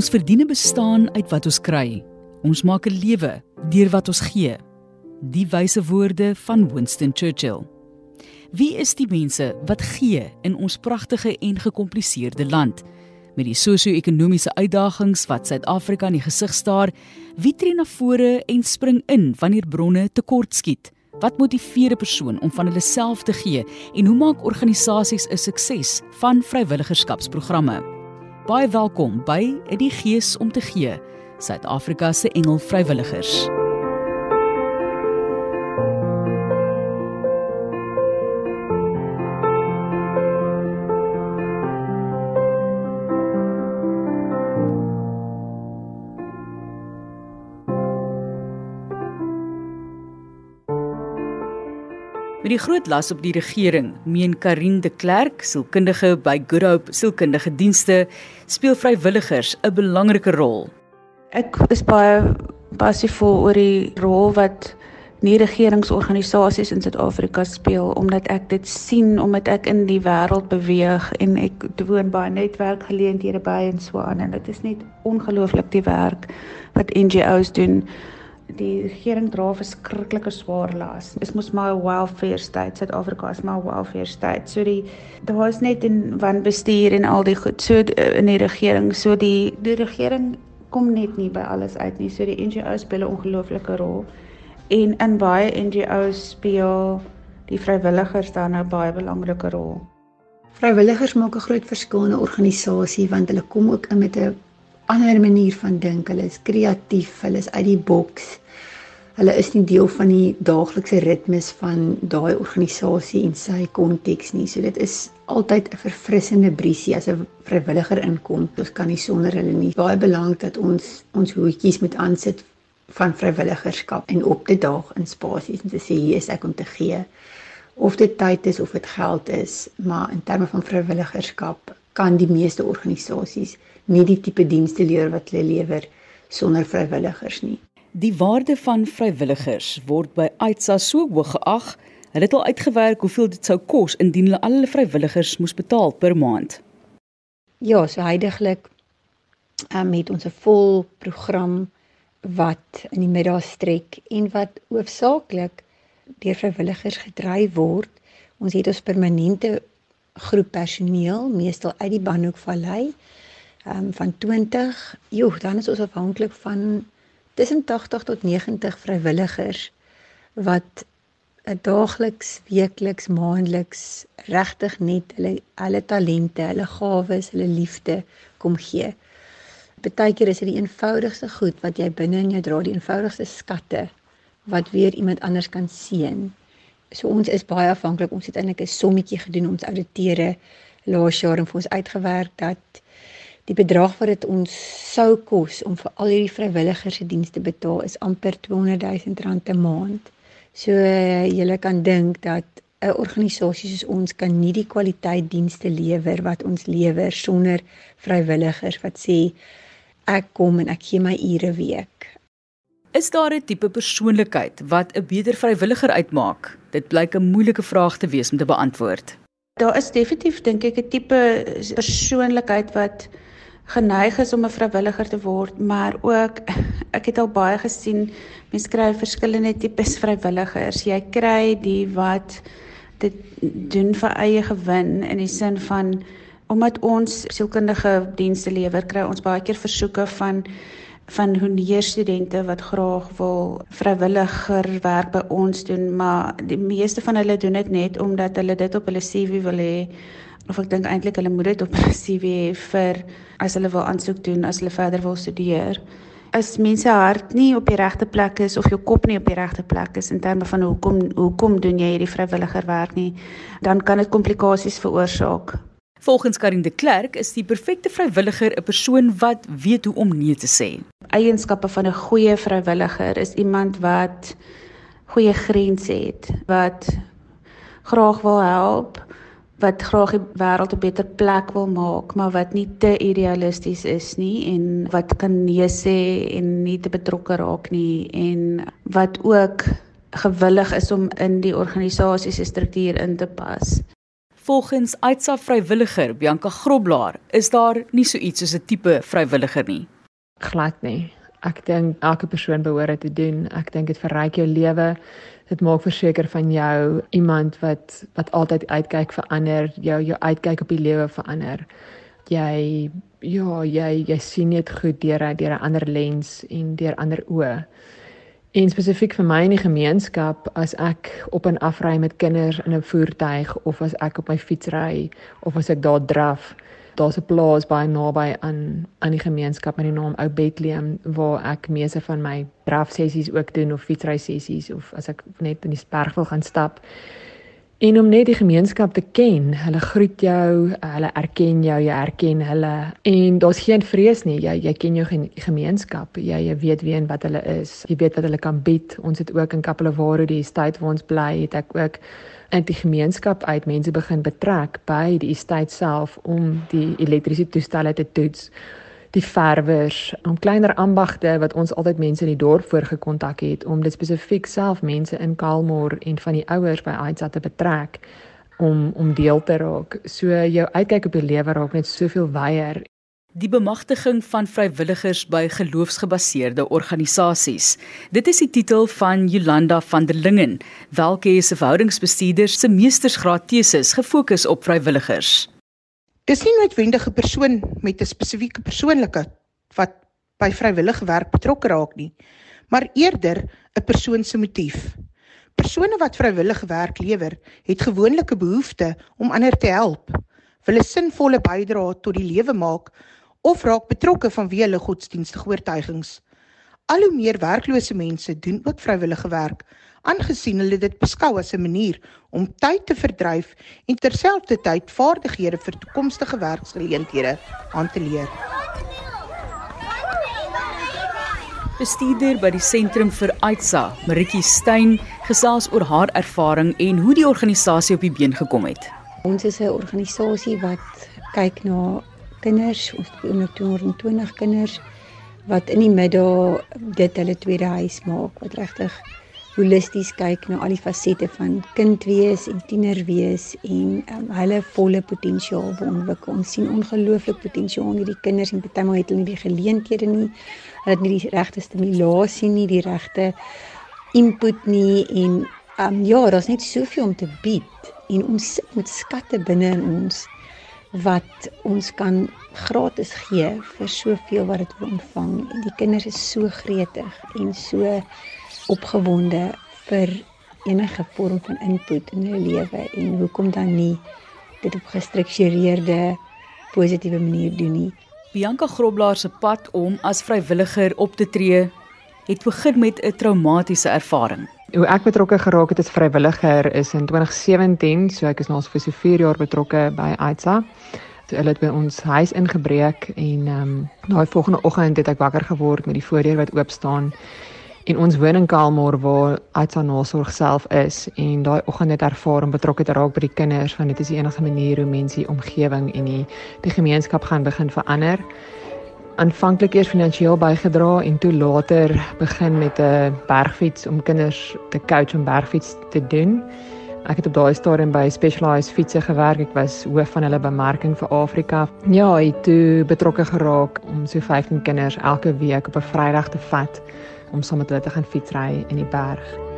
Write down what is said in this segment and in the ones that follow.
Ons verdien 'n bestaan uit wat ons kry. Ons maak 'n lewe deur wat ons gee. Die wyse woorde van Winston Churchill. Wie is die mense wat gee in ons pragtige en gekompliseerde land? Met die sosio-ekonomiese uitdagings wat Suid-Afrika in die gesig staar, wie tree na vore en spring in wanneer bronne tekortskiet? Wat motiveer 'n persoon om van hulle self te gee en hoe maak organisasies 'n sukses van vrywilligerskapsprogramme? Baie welkom by In die Gees om te gee, Suid-Afrika se engel vrywilligers. Met die groot las op die regering, meen Karin de Klerk, sielkundige by Good Hope Sielkundige Dienste, speel vrywilligers 'n belangrike rol. Ek is baie passievol oor die rol wat nie regeringsorganisasies in Suid-Afrika speel omdat ek dit sien omdat ek in die wêreld beweeg en ek doen baie netwerkgeleenthede by en so aan en dit is net ongelooflik die werk wat NGO's doen die regering dra verskriklike swaar las. Dit mos maar 'n welfare state. Suid-Afrika is maar 'n welfare state. So die daar is net in wanbestuur en al die goed so in die regering. So die die regering kom net nie by alles uit nie. So die NGO's speel 'n ongelooflike rol. En in baie NGO's speel die vrywilligers dan 'n baie belangrike rol. Vrywilligers maak 'n groot verskil in 'n organisasie want hulle kom ook in met 'n ander manier van dink. Hulle is kreatief, hulle is uit die boks. Hulle is nie deel van die daaglikse ritmes van daai organisasie en sy konteks nie. So dit is altyd 'n verfrissende briesie as 'n vrywilliger inkom. Ons kan nie sonder hulle nie. Baie belangrik dat ons ons hoetjies moet aansit van vrywilligerskap en op te daag in spasies en te sê hier is ek om te gee. Of dit tyd is of dit geld is, maar in terme van vrywilligerskap kan die meeste organisasies nie die tipe dienste lewer wat hulle lewer sonder vrywilligers nie. Die waarde van vrywilligers word by Aitsa so hoog geag. Hulle het al uitgewerk hoeveel dit sou kos indien hulle al hulle vrywilligers moes betaal per maand. Ja, so heidaglik um, het ons 'n vol program wat in die middag strek en wat hoofsaaklik deur vrywilligers gedryf word. Ons het ons permanente groep personeel, meestal uit die Banhoekvallei, ehm um, van 20. Joh, dan is ons afhanklik van tussen 80 tot 90 vrywilligers wat 'n daagliks, weekliks, maandeliks regtig net hulle hulle talente, hulle gawes, hulle liefde kom gee. Partykeer is dit die eenvoudigste goed wat jy binne in jou dra, die eenvoudigste skatte wat weer iemand anders kan sien. So ons is baie afhanklik. Ons het eintlik 'n sommetjie gedoen ons ouditeure laas jaar en vir ons uitgewerk dat die bedrag wat dit ons sou kos om vir al hierdie vrywilligers se dienste betaal is amper 200 000 rand 'n maand. So jy kan dink dat 'n organisasie soos ons kan nie die kwaliteit dienste lewer wat ons lewer sonder vrywilligers wat sê ek kom en ek gee my ure week. Is daar 'n tipe persoonlikheid wat 'n beter vrywilliger uitmaak? Dit blyk 'n moeilike vraag te wees om te beantwoord. Daar is definitief dink ek 'n tipe persoonlikheid wat geneig is om 'n vrywilliger te word, maar ook ek het al baie gesien mense kry verskillende tipes vrywilligers. Jy kry die wat dit doen vir eie gewin in die sin van omdat ons sielkundige dienste lewer, kry ons baie keer versoeke van van honeursstudente wat graag wil vrywilliger werk by ons doen, maar die meeste van hulle doen dit net omdat hulle dit op hulle CV wil hê of ek dink eintlik hulle moet dit op hulle CV hê vir as hulle wil aansoek doen as hulle verder wil studeer. As mense hart nie op die regte plek is of jou kop nie op die regte plek is in terme van hoekom hoekom doen jy hierdie vrywilliger werk nie, dan kan dit komplikasies veroorsaak. Volgens Karin de Klerk is die perfekte vrywilliger 'n persoon wat weet hoe om nee te sê. Eienskappe van 'n goeie vrywilliger is iemand wat goeie grense het, wat graag wil help, wat graag die wêreld 'n beter plek wil maak, maar wat nie te idealisties is nie en wat kan nee sê en nie te betrokke raak nie en wat ook gewillig is om in die organisasie se struktuur in te pas. Volgens Aitsa vrywilliger Bianca Groblaar is daar nie so iets soos 'n tipe vrywilliger nie. Glad nie. Ek dink elke persoon behoort dit te doen. Ek dink dit verryk jou lewe. Dit maak verseker van jou iemand wat wat altyd uitkyk vir ander, jou jou uitkyk op die lewe vir ander. Jy ja, jy jy sien net goed deur deur 'n ander lens en deur ander oë. En spesifiek vir my in die gemeenskap as ek op en af ry met kinders in 'n voertuig of as ek op my fiets ry of as ek daar draf, daar's 'n plaas baie naby aan aan die gemeenskap met die naam Ou Bethlehem waar ek meeste van my draf sessies ook doen of fietsry sessies of as ek net in die berg wil gaan stap. En om net die gemeenskap te ken, hulle groet jou, hulle erken jou, jy erken hulle en daar's geen vrees nie. Jy jy ken jou gemeenskap. Jy, jy weet wie en wat hulle is. Jy weet wat hulle kan bied. Ons het ook in Kapelewaro die estate waar ons bly, het ek ook in die gemeenskap uit mense begin betrek by die estate self om die elektriese toestelle te toets die verwers, om kleiner ambagte wat ons altyd mense in die dorp voorgekontak het om dit spesifiek self mense in Kalmor en van die ouers by Aitsa te betrek om om deel te raak. So jou uitkyk op die lewe raak net soveel wyer. Die bemagtiging van vrywilligers by geloofsgebaseerde organisasies. Dit is die titel van Jolanda van der Lingen, welke is 'n verhoudingsbestuurder se meestersgraad teses gefokus op vrywilligers. Dis nie noodwendig 'n persoon met 'n spesifieke persoonlikheid wat by vrywillige werk betrokke raak nie, maar eerder 'n persoon se motief. Persone wat vrywillige werk lewer, het gewoonlik 'n behoefte om ander te help, wil 'n sinvolle bydrae tot die lewe maak of raak betrokke vanweë hulle godsdienstige oortuigings. Al hoe meer werklose mense doen ook vrywillige werk, aangesien hulle dit beskou as 'n manier om tyd te verdryf en terselfdertyd vaardighede vir toekomstige werksgeleenthede aan te leer. Bestuurder by die sentrum vir Aitsa, Maritjie Steyn, gesels oor haar ervaring en hoe die organisasie op die been gekom het. Ons is 'n organisasie wat kyk na kinders, ons het onder 220 kinders wat in die middag dit hulle tweede huis maak wat regtig holisties kyk na al die fasette van kind wees en tiener wees en um, hulle volle potensiaal ontwikkel. Ons sien ongelooflik potensiaal in hierdie kinders en partymal het hulle nie die geleenthede nie. Hulle het nie die regte stimulasie nie, die regte input nie en um, ja, daar's net soveel om te bied en ons sit met skatte binne in ons wat ons kan gratis gee vir soveel wat dit ontvang. En die kinders is so gretig en so opgewonde vir enige vorm van input in hulle lewe en hoekom dan nie dit op gestruktureerde positiewe manier doen nie. Bianca Groblaar se pad om as vrywilliger op te tree het begin met 'n traumatiese ervaring. Hoe ek betrokke geraak het as vrywilliger is in 2017, so ek is nou al vir so 4 jaar betrokke by AITSA. So hulle het by ons huis ingebreek en ehm um, daai volgende oggend het ek wakker geword met die voordeur wat oop staan en ons woon in Kalmar waar Aitsa Nasorg self is en daai oggend het ervaar om betrokke te raak by die kinders want dit is die enigste manier hoe mense die omgewing en die die gemeenskap gaan begin verander. Aanvanklik eers finansiëel bygedra en toe later begin met 'n bergfiets om kinders te coach om bergfiets te doen. Ek het op daai stadium by Specialized Fietsie gewerk. Ek was hoof van hulle bemarking vir Afrika. Ja, ek het toe betrokke geraak om so 15 kinders elke week op 'n Vrydag te vat om saam met hulle te gaan fietsry in die berg.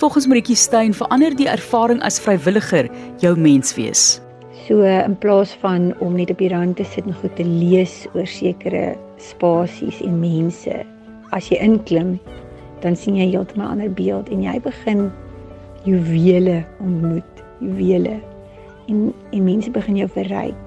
Volgens Maritjie Steyn verander die ervaring as vrywilliger jou menswees. So in plaas van om net op die rand te sit en goed te lees oor sekere spasies en mense, as jy inklim, dan sien jy heeltemal 'n ander beeld en jy begin juwele ontmoet, juwele. En en mense begin jou verryk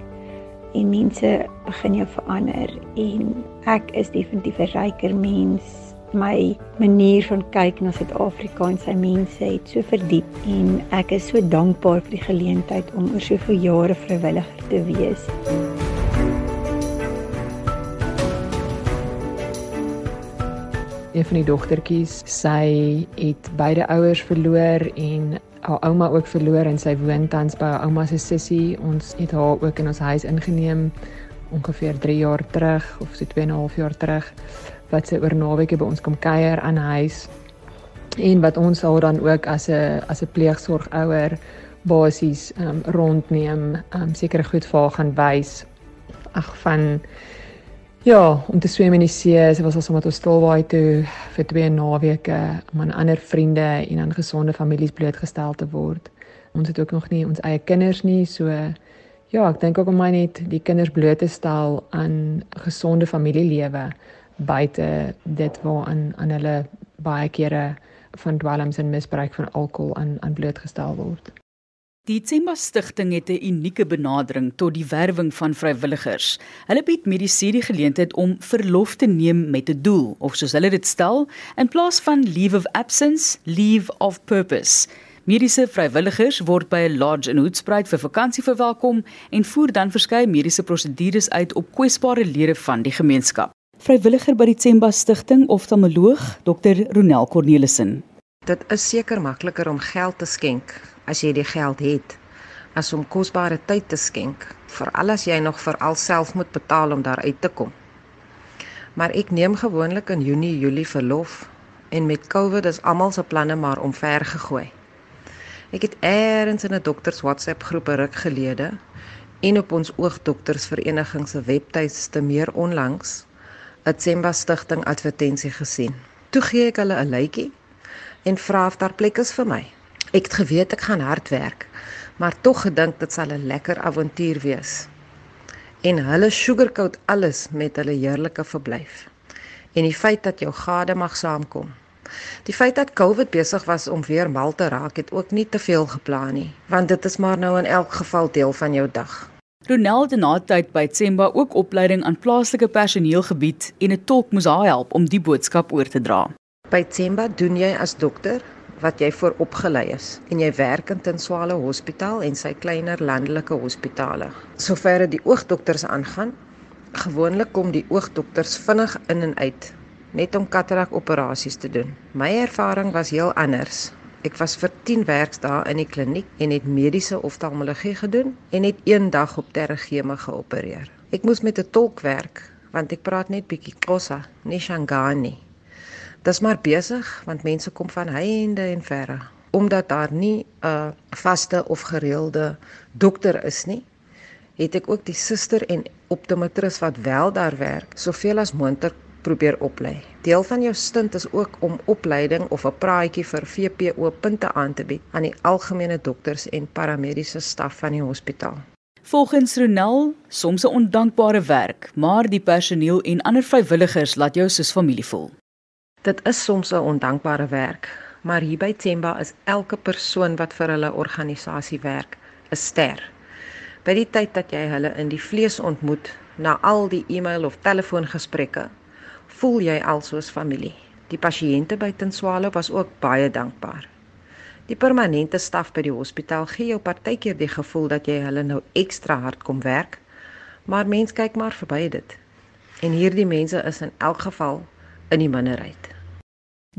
en mense begin jou verander en ek is definitief 'n ryker mens. My manier van kyk na Suid-Afrika en sy mense het so verdiep en ek is so dankbaar vir die geleentheid om oor soveel jare vrywilliger te wees. Een van die dogtertjies, sy het beide ouers verloor en haar ouma ook verloor en sy woon tans by haar ouma se sussie. Ons het haar ook in ons huis ingeneem ongeveer 3 jaar terug of so 2 en 'n half jaar terug wat sy oor naweke by ons kom kuier aan huis. en wat ons haar dan ook as 'n as 'n pleegsorgouer basies um, rondneem, um, sekere goed vir haar gaan wys. Ag van ja, om te swem in die see, sy was al sommer tot Stilbaai toe vir twee naweke om aan ander vriende en aan gesonde families blootgestel te word. Ons het ook nog nie ons eie kinders nie, so ja, ek dink ook om my net die kinders bloot te stel aan gesonde familielewe buite dit waar aan hulle baie kere van dwelms en misbruik van alkohol aan aan blootgestel word. Die Tsemba Stichting het 'n unieke benadering tot die werwing van vrywilligers. Hulle bied mediese die geleentheid om verlof te neem met 'n doel of soos hulle dit stel, in plaas van leave of absence, leave of purpose. Mediese vrywilligers word by 'n lodge in Hoedspruit vir vakansie verwelkom en voer dan verskeie mediese prosedures uit op kwesbare lede van die gemeenskap vrywilliger by die Tsemba Stichting oftalmoloog Dr Ronel Cornelissen. Dit is seker makliker om geld te skenk as jy die geld het as om kosbare tyd te skenk, veral as jy nog vir alself moet betaal om daar uit te kom. Maar ek neem gewoonlik in Junie, Julie verlof en met COVID is almal se planne maar omver gegooi. Ek het eers in 'n dokters WhatsApp groep ruk gelede en op ons oogdoktersvereniging se webtuiste meer onlangs 'n Tsemba stigting advertensie gesien. Toe gee ek hulle 'n lytjie en vra of daar plek is vir my. Ek het geweet ek gaan hard werk, maar tog gedink dit sal 'n lekker avontuur wees. En hulle sugarcoat alles met hulle heerlike verblyf. En die feit dat jou gade mag saamkom. Die feit dat COVID besig was om weer mal te raak, het ook nie te veel geplan nie, want dit is maar nou in elk geval deel van jou dag. Ronald het na tyd by Tsemba ook opleiding aan plaaslike personeel gebied en 'n tolk moes haar help om die boodskap oor te dra. By Tsemba doen jy as dokter wat jy voor opgelei is en jy werk in Tinswale Hospitaal en sy kleiner landelike hospitale. Soverre die oogdokters aangaan, gewoonlik kom die oogdokters vinnig in en uit net om katarak operasies te doen. My ervaring was heel anders. Ek was vir 10 werksdae in die kliniek en het mediese oftalmologie gedoen en het een dag op terregeme geopereer. Ek moes met 'n tolk werk want ek praat net bietjie Xhosa, nie Shangani. Dis maar besig want mense kom van heinde en verre omdat daar nie 'n vaste of gereelde dokter is nie. Het ek ook die suster en optometris wat wel daar werk, soveel as moontlik probeer oplei. Deel van jou stint is ook om opleiding of 'n praatjie vir VPO punte aan te bied aan die algemene dokters en paramediese staf van die hospitaal. Volgens Ronel, soms 'n ondankbare werk, maar die personeel en ander vrywilligers laat jou soos familie voel. Dit is soms 'n ondankbare werk, maar hier by Tsemba is elke persoon wat vir hulle organisasie werk, 'n ster. By die tyd dat jy hulle in die vlees ontmoet, na al die e-mail of telefoongesprekke, voel jy alsoos familie. Die pasiënte by Tinswalo was ook baie dankbaar. Die permanente staf by die hospitaal gee jou partykeer die gevoel dat jy hulle nou ekstra hard kom werk, maar mens kyk maar verby dit. En hierdie mense is in elk geval in die minderheid.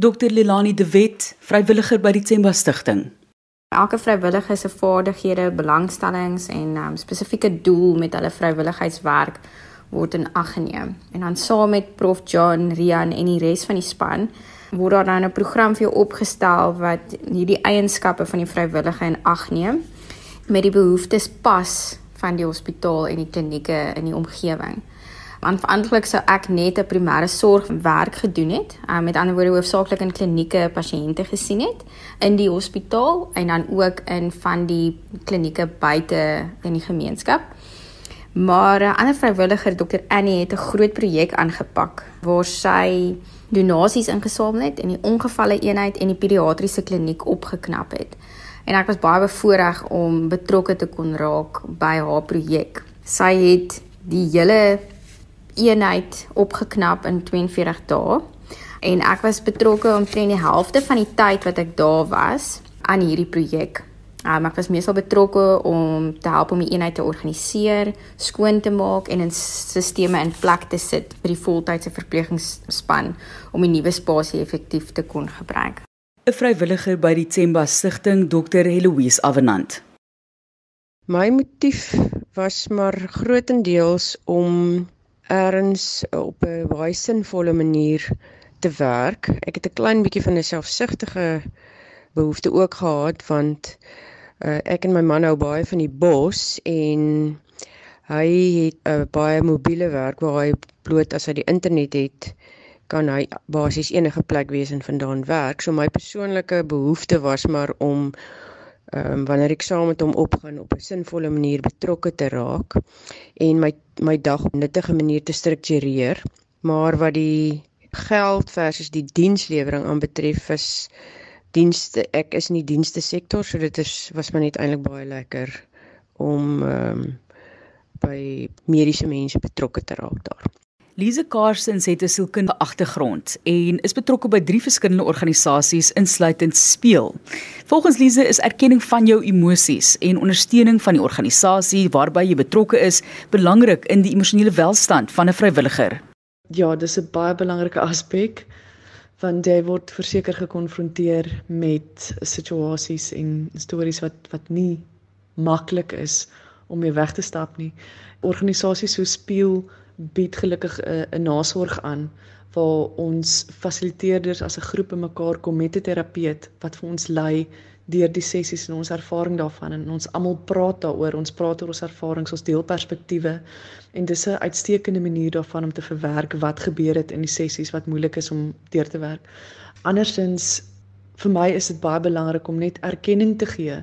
Dr Lilani De Wet, vrywilliger by die Tsemba Stichting. Elke vrywilliger se vaardighede, belangstellings en um, spesifieke doel met hulle vrywilligheidswerk word in ag geneem. En dan saam met Prof John, Rian en die res van die span word daar dan 'n program vir jou opgestel wat hierdie eienskappe van die vrywillige in ag neem met die behoeftes pas van die hospitaal en die klinieke in die omgewing. Aanvanklik sou ek net 'n primêre sorgwerk gedoen het, uh, met ander woorde hoofsaaklik in klinieke pasiënte gesien het in die hospitaal en dan ook in van die klinieke buite in die gemeenskap. Maar 'n ander vrywilliger, Dr Annie, het 'n groot projek aangepak waar sy donasies ingesamel het en die ongevalle eenheid en die pediatriese kliniek opgeknap het. En ek was baie bevoorreg om betrokke te kon raak by haar projek. Sy het die hele eenheid opgeknap in 42 dae en ek was betrokke omtrent die helfte van die tyd wat ek daar was aan hierdie projek. Um, ek was meestal betrokke om te help om die eenheid te organiseer, skoon te maak en in sisteme in plek te sit vir die voltydse verpleegingsspan om die nuwe spasie effektief te kon gebruik. 'n Vrywilliger by die Tsemba Stichting, Dr. Heloise Avenant. My motief was maar grootendeels om erns op 'n baie sinvolle manier te werk. Ek het 'n klein bietjie van 'n selfsugtige behoefte ook gehad want uh, ek en my man hou baie van die bos en hy het 'n uh, baie mobiele werk waar hy bloot as hy die internet het kan hy basies enige plek wees en vandaan werk. So my persoonlike behoefte was maar om ehm um, wanneer ek saam met hom opgaan op 'n sinvolle manier betrokke te raak en my my dag op 'n nuttige manier te struktureer. Maar wat die geld versus die dienslewering aanbetref is dienste ek is in die dienste sektor so dit is was my net eintlik baie lekker om ehm um, by mediese mense betrokke te raak daar. Lise Karsens het 'n sielkundige agtergrond en is betrokke by drie verskillende organisasies insluitend Speel. Volgens Lise is erkenning van jou emosies en ondersteuning van die organisasie waarby jy betrokke is belangrik in die emosionele welstand van 'n vrywilliger. Ja, dis 'n baie belangrike aspek want jy word verseker gekonfronteer met situasies en stories wat wat nie maklik is om mee weg te stap nie. Organisasies so Speel bied gelukkig uh, 'n nasorg aan waar ons fasiliteerders as 'n groep bymekaar kom met 'n terapeut wat vir ons lei deur die sessies en ons ervaring daarvan en ons almal praat daaroor ons praat oor ons ervarings ons deel perspektiewe en dis 'n uitstekende manier daarvan om te verwerk wat gebeur het in die sessies wat moeilik is om deur te werk. Andersins vir my is dit baie belangrik om net erkenning te gee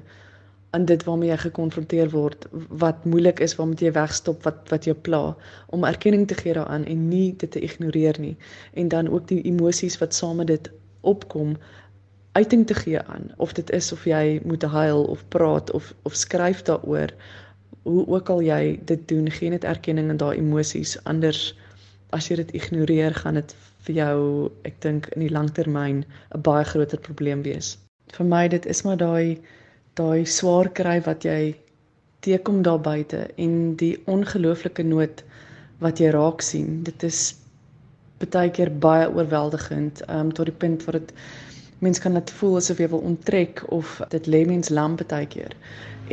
aan dit waarmee jy gekonfronteer word wat moeilik is waarmee jy wegstop wat wat jou pla om erkenning te gee daaraan en nie dit te ignoreer nie en dan ook die emosies wat saam met dit opkom uiting te gee aan of dit is of jy moet huil of praat of of skryf daaroor hoe ook al jy dit doen gee net erkenning aan daai emosies anders as jy dit ignoreer gaan dit vir jou ek dink in die langtermyn 'n baie groter probleem wees vir my dit is maar daai daai swaar kry wat jy teekom daar buite en die ongelooflike nood wat jy raak sien. Dit is baie keer baie oorweldigend, um, tot die punt waar dit mens kan dit voel asof jy wil onttrek of dit lê mens lam baie keer.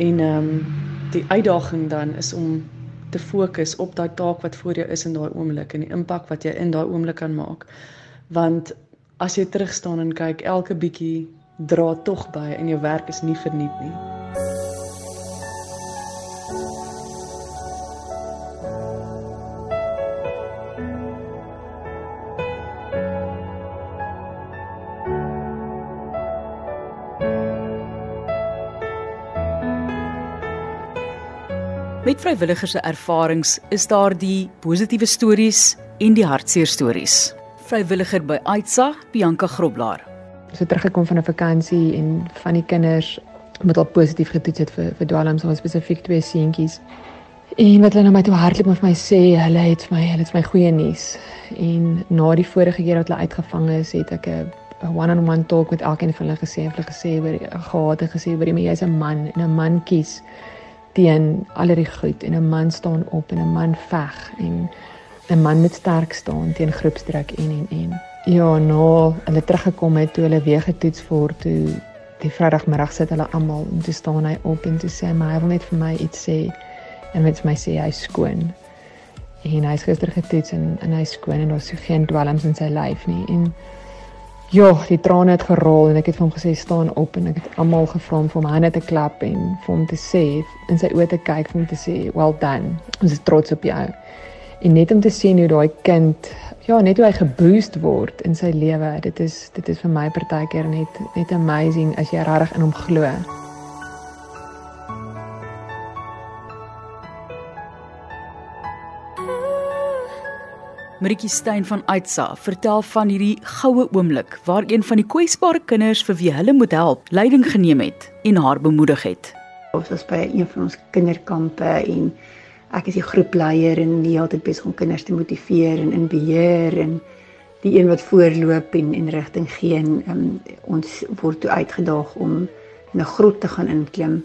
En ehm um, die uitdaging dan is om te fokus op daai taak wat voor jou is in daai oomblik en die impak wat jy in daai oomblik kan maak. Want as jy terug staan en kyk elke bietjie dra tog by en jou werk is nie verniet nie. Met vrywilligers se ervarings is daar die positiewe stories en die hartseer stories. Vrywilliger by Aitsa, Bianca Groblaar so teruggekom van 'n vakansie en van die kinders wat al positief getoets het vir vir dwelms, ons spesifiek twee seentjies. En wat hulle nou my toe hardloop en vir my sê, hulle het vir my, hulle het my goeie nuus. En na die vorige keer wat hulle uitgevang is, het ek 'n one-on-one talk met elkeen van hulle gesê, hulle gesê oor gehad en gesê oor jy jy's 'n man en 'n man kies teen al die goed en 'n man staan op en 'n man veg en 'n man moet sterk staan teen groepsdruk en en en. Ja, nou, hulle teruggekom het toe hulle weer getoets word toe die Vrydagmiddag sit hulle almal en toe staan hy op en toe sê hy maar hy wil net vir my iets sê. En met my sê hy skoon. En hy is gister getoets en en hy skoon en daar's geen dwelms in sy lyf nie. En ja, die trane het gerol en ek het vir hom gesê staan op en ek het almal gevra om vir hom hande te klap en vir hom te sê in sy oë te kyk hom te sê well done. Ons is trots op jou. En net om te sien hoe daai kind ja, net hoe hy geboost word in sy lewe. Dit is dit is vir my partykeer net net amazing as jy regtig in hom glo. Maritjie Stein van Aitsa vertel van hierdie goue oomblik waar een van die kwesbare kinders vir wie hulle moet help, leiding geneem het en haar bemoedig het. Ons was by een van ons kinderkampe en ek is die groepleier en die hele tyd besig om kinders te motiveer en in beheer en die een wat voorloop en en rigting gee en um, ons word toe uitgedaag om in 'n grot te gaan inklim.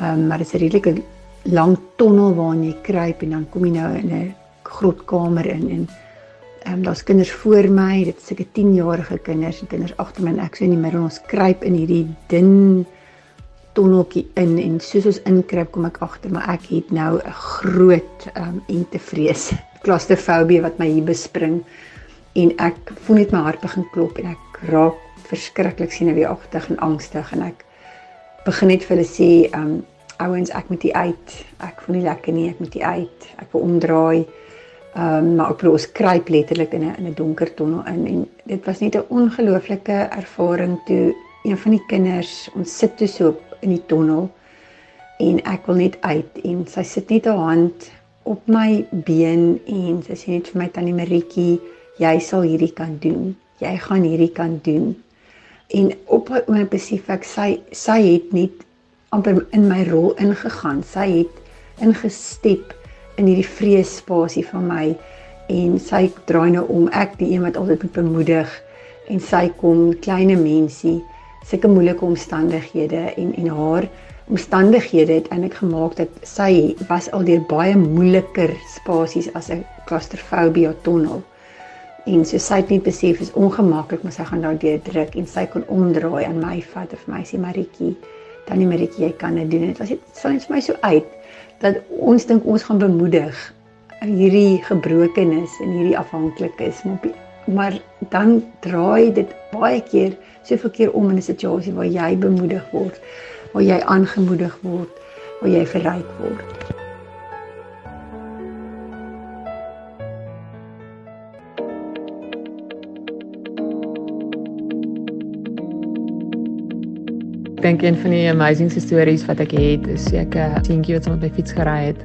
Ehm um, maar dit is 'n redelike lang tonnel waarin jy kruip en dan kom jy nou in 'n grotkamer in en ehm um, daar's kinders voor my, dit is seker 10-jarige kinders en kinders agter my en ek so in die middel ons kruip in hierdie dun tonneltjie in en soos ons inkruip kom ek agter maar ek het nou 'n groot um, entevrees, klaustrofobie wat my hier bespring. en ek voel net my hart begin klop en ek raak verskriklik senuweeagtig en angstig en ek begin net vir hulle sê um ouens ek moet hier uit ek voel nie lekker nie ek moet hier uit ek wil omdraai Ehm um, maar ook ons kruip letterlik in 'n in 'n donker tonnel in en dit was net 'n ongelooflike ervaring toe een van die kinders ons sit toe so in die tonnel en ek wil net uit en sy sit net haar hand op my been en sy sê net vir my tannie Maritjie jy sal hierdie kan doen. Jy gaan hierdie kan doen. En op my oom besef ek sy sy het net amper in my rol ingegaan. Sy het ingestep in hierdie vreesspasie van my. En sy draai nou om. Ek die een wat altyd moet bemoedig. En sy kom kleine mensie sulke moeilike omstandighede en en haar omstandighede het eintlik gemaak dat sy was al deur baie moeiliker spasies as 'n klaustrofobie tonnel. En so sy het net besef is ongemaklik maar sy gaan nou deur druk en sy kon omdraai aan my vat of my sê Maritjie tannie Maritjie jy kan dit doen. Dit was dit sal net vir my so uit dat ons dink ons gaan bemoedig hierdie gebrokenis en hierdie afhanklikes maar maar dan draai dit baie keer soveel keer om in 'n situasie waar jy bemoedig word waar jy aangemoedig word waar jy verryk word Ek dink een van die amazing stories wat ek het is ek 'n seentjie wat saam met my fiets gery het.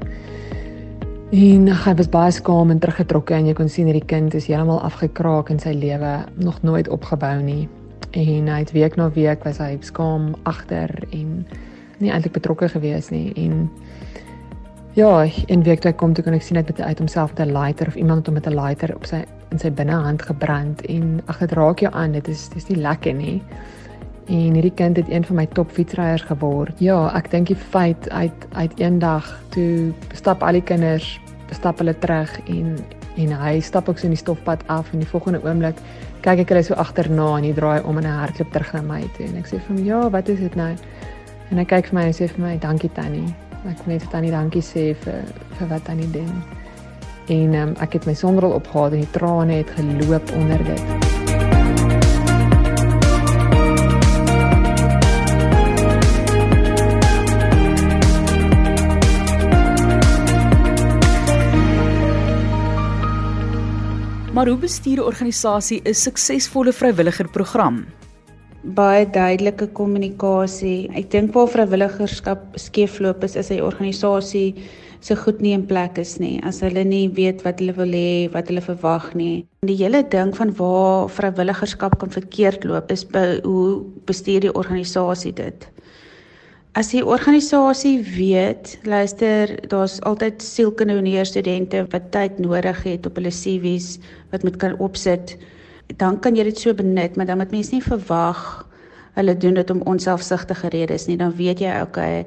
En hy was baie skaam en teruggetrokke en jy kon sien hierdie kind is heeltemal afgekraak in sy lewe, nog nooit opgebou nie. En hy het week na week was hy skaam agter en nie eintlik betrokke gewees nie en ja, in week toe kom toe kon ek sien hy het uit homself met 'n lighter of iemand het hom met 'n lighter op sy in sy binnehand gebrand en ag dit raak jou aan, dit is dis nie lekker nie. En hierdie kind het een van my top fietsryers geword. Ja, ek dink die feit uit uit eendag toe stap al die kinders, stap hulle terug en en hy stap ook so in die stofpad af en die volgende oomblik kyk ek hulle so agterna en hy draai om en hy hardloop terug na my toe en ek sê vir hom, "Ja, wat is dit nou?" En hy kyk vir my en sê vir my, "Dankie Tannie." Ek wil net vir Tannie dankie sê vir vir wat Tannie doen. En um, ek het my sonbril opgehaal en die trane het geloop onder dit. Maar hoe bestuur 'n organisasie 'n suksesvolle vrywilligerprogram? Baie duidelike kommunikasie. Ek dink waar vrywilligerskap skeefloop is, is 'n organisasie se goed nie in plek is nie. As hulle nie weet wat hulle wil hê, wat hulle verwag nie. Die hele ding van waar vrywilligerskap kan verkeerd loop is by hoe bestuur die organisasie dit. As die organisasie weet, luister, daar's altyd sielkundige studente wat tyd nodig het op hulle CV's wat moet kan opsit, dan kan jy dit so benut, maar dan moet mense nie verwag hulle doen dit om onselfsugtige redes nie. Dan weet jy, okay,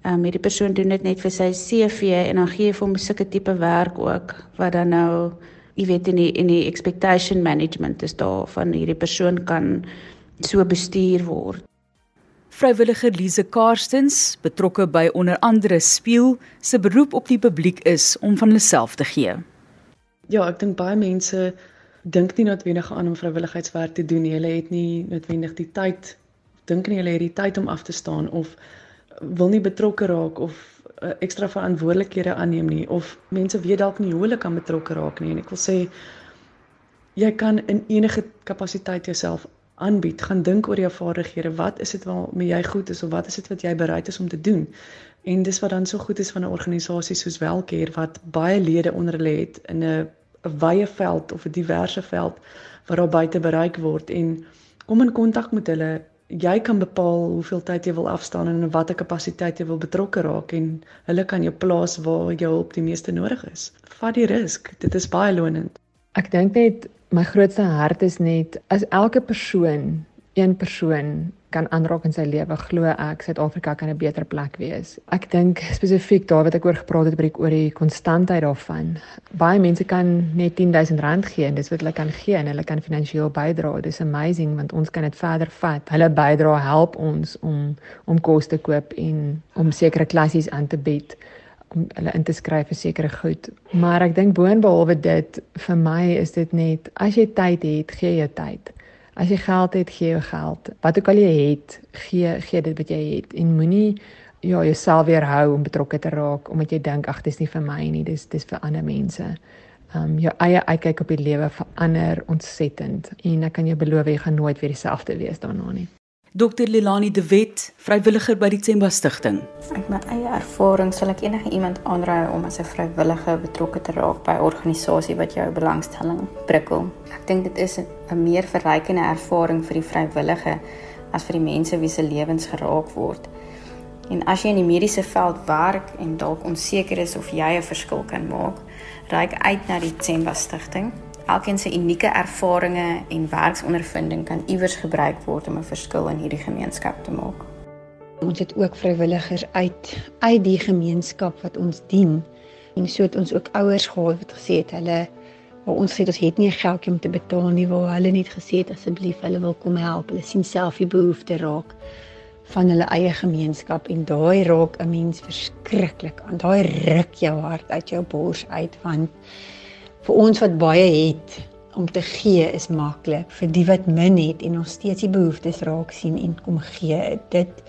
ehm um, hierdie persoon doen dit net vir sy CV en dan gee jy vir hom sulke tipe werk ook wat dan nou jy weet in die in die expectation management is daar van hierdie persoon kan so bestuur word. Vrywilliger Lise Karstens, betrokke by onder andere Speel, se beroep op die publiek is om van hulle self te gee. Ja, ek dink baie mense dink nie noodwendig aan om vrywilligheidswerk te doen nie. Hulle het nie noodwendig die tyd dink nie hulle het die tyd om af te staan of wil nie betrokke raak of uh, ekstra verantwoordelikhede aanneem nie of mense weet dalk nie hoe hulle kan betrokke raak nie en ek wil sê jy kan in enige kapasiteit jouself aanbied, gaan dink oor jou vaardighede. Wat is dit waarmee jy goed is of wat is dit wat jy bereid is om te doen? En dis wat dan so goed is van 'n organisasie soos Welkeer wat baie lede onder hulle het in 'n 'n wye veld of 'n diverse veld waar daar buite bereik word en kom in kontak met hulle. Jy kan bepaal hoeveel tyd jy wil afstaan en in watter kapasiteit jy wil betrokke raak en hulle kan jou plaas waar jou hulp die meeste nodig is. Vat die risk. Dit is baie lonend. Ek dink net my grootste hart is net as elke persoon, een persoon kan aanraak in sy lewe, glo ek Suid-Afrika kan 'n beter plek wees. Ek dink spesifiek daar wat ek oor gepraat het by oor die konstantheid daarvan. Baie mense kan net R10000 gee en dis wat hulle kan gee en hulle kan finansiëel bydra. Dis amazing want ons kan dit verder vat. Hulle bydra help ons om om kos te koop en om sekere klassies aan te bied om hulle in te skryf vir sekere goed. Maar ek dink boonbehalwe dit vir my is dit net as jy tyd het, gee jy tyd. As jy geld het, gee jy geld. Wat ook al jy het, gee gee dit wat jy het en moenie ja, jouself weerhou om betrokke te raak omdat jy dink ag, dis nie vir my nie, dis dis vir ander mense. Um jou eie uitkyk op die lewe verander ontsettend en ek kan jou beloof jy gaan nooit weer dieselfde wees daarna nie. Dr Lilani De Wet, vrywilliger by die Tsemba Stichting. Uit my eie ervaring sal ek enige iemand aanraai om as 'n vrywillige betrokke te raak by 'n organisasie wat jou belangstelling prikkel. Ek dink dit is 'n meer verrykende ervaring vir die vrywillige as vir die mense wie se lewens geraak word. En as jy in die mediese veld werk en dalk onseker is of jy 'n verskil kan maak, reik uit na die Tsemba Stichting. Elkeen se unieke ervarings en werksondervinding kan iewers gebruik word om 'n verskil in hierdie gemeenskap te maak. Ons het ook vrywilligers uit uit die gemeenskap wat ons dien. En so het ons ook ouers gehad wat gesê het hulle waar ons sê ons het nie geldjie om te betaal nie, waar hulle net gesê het asseblief hulle wil kom help. Hulle sien self die behoefte raak van hulle eie gemeenskap en daai raak 'n mens verskriklik aan. Daai ruk jou hart uit jou bors uit want vir ons wat baie het om te gee is maklik. Vir die wat min het en nog steeds die behoeftes raak sien en kom gee, dit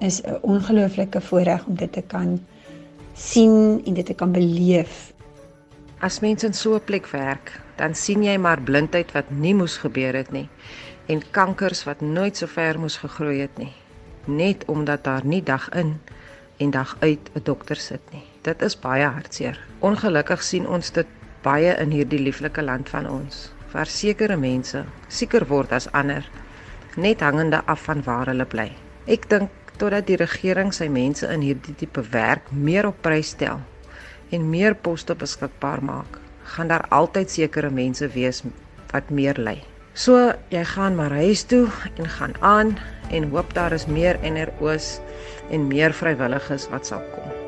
is 'n ongelooflike voorreg om dit te kan sien en dit te kan beleef. As mense in so 'n plek werk, dan sien jy maar blindheid wat nie moes gebeur het nie en kankers wat nooit so ver moes gegroei het nie net omdat daar nie dag in en dag uit 'n dokter sit nie. Dit is baie hartseer. Ongelukkig sien ons dit baie in hierdie lieflike land van ons. Waar sekere mense sieker word as ander, net hangende af van waar hulle bly. Ek dink totdat die regering sy mense in hierdie tipe werk meer op prys stel en meer poste beskikbaar maak, gaan daar altyd sekere mense wees wat meer ly. So jy gaan maar huis toe en gaan aan en hoop daar is meer NRO's en meer vrywilligers wat sal kom.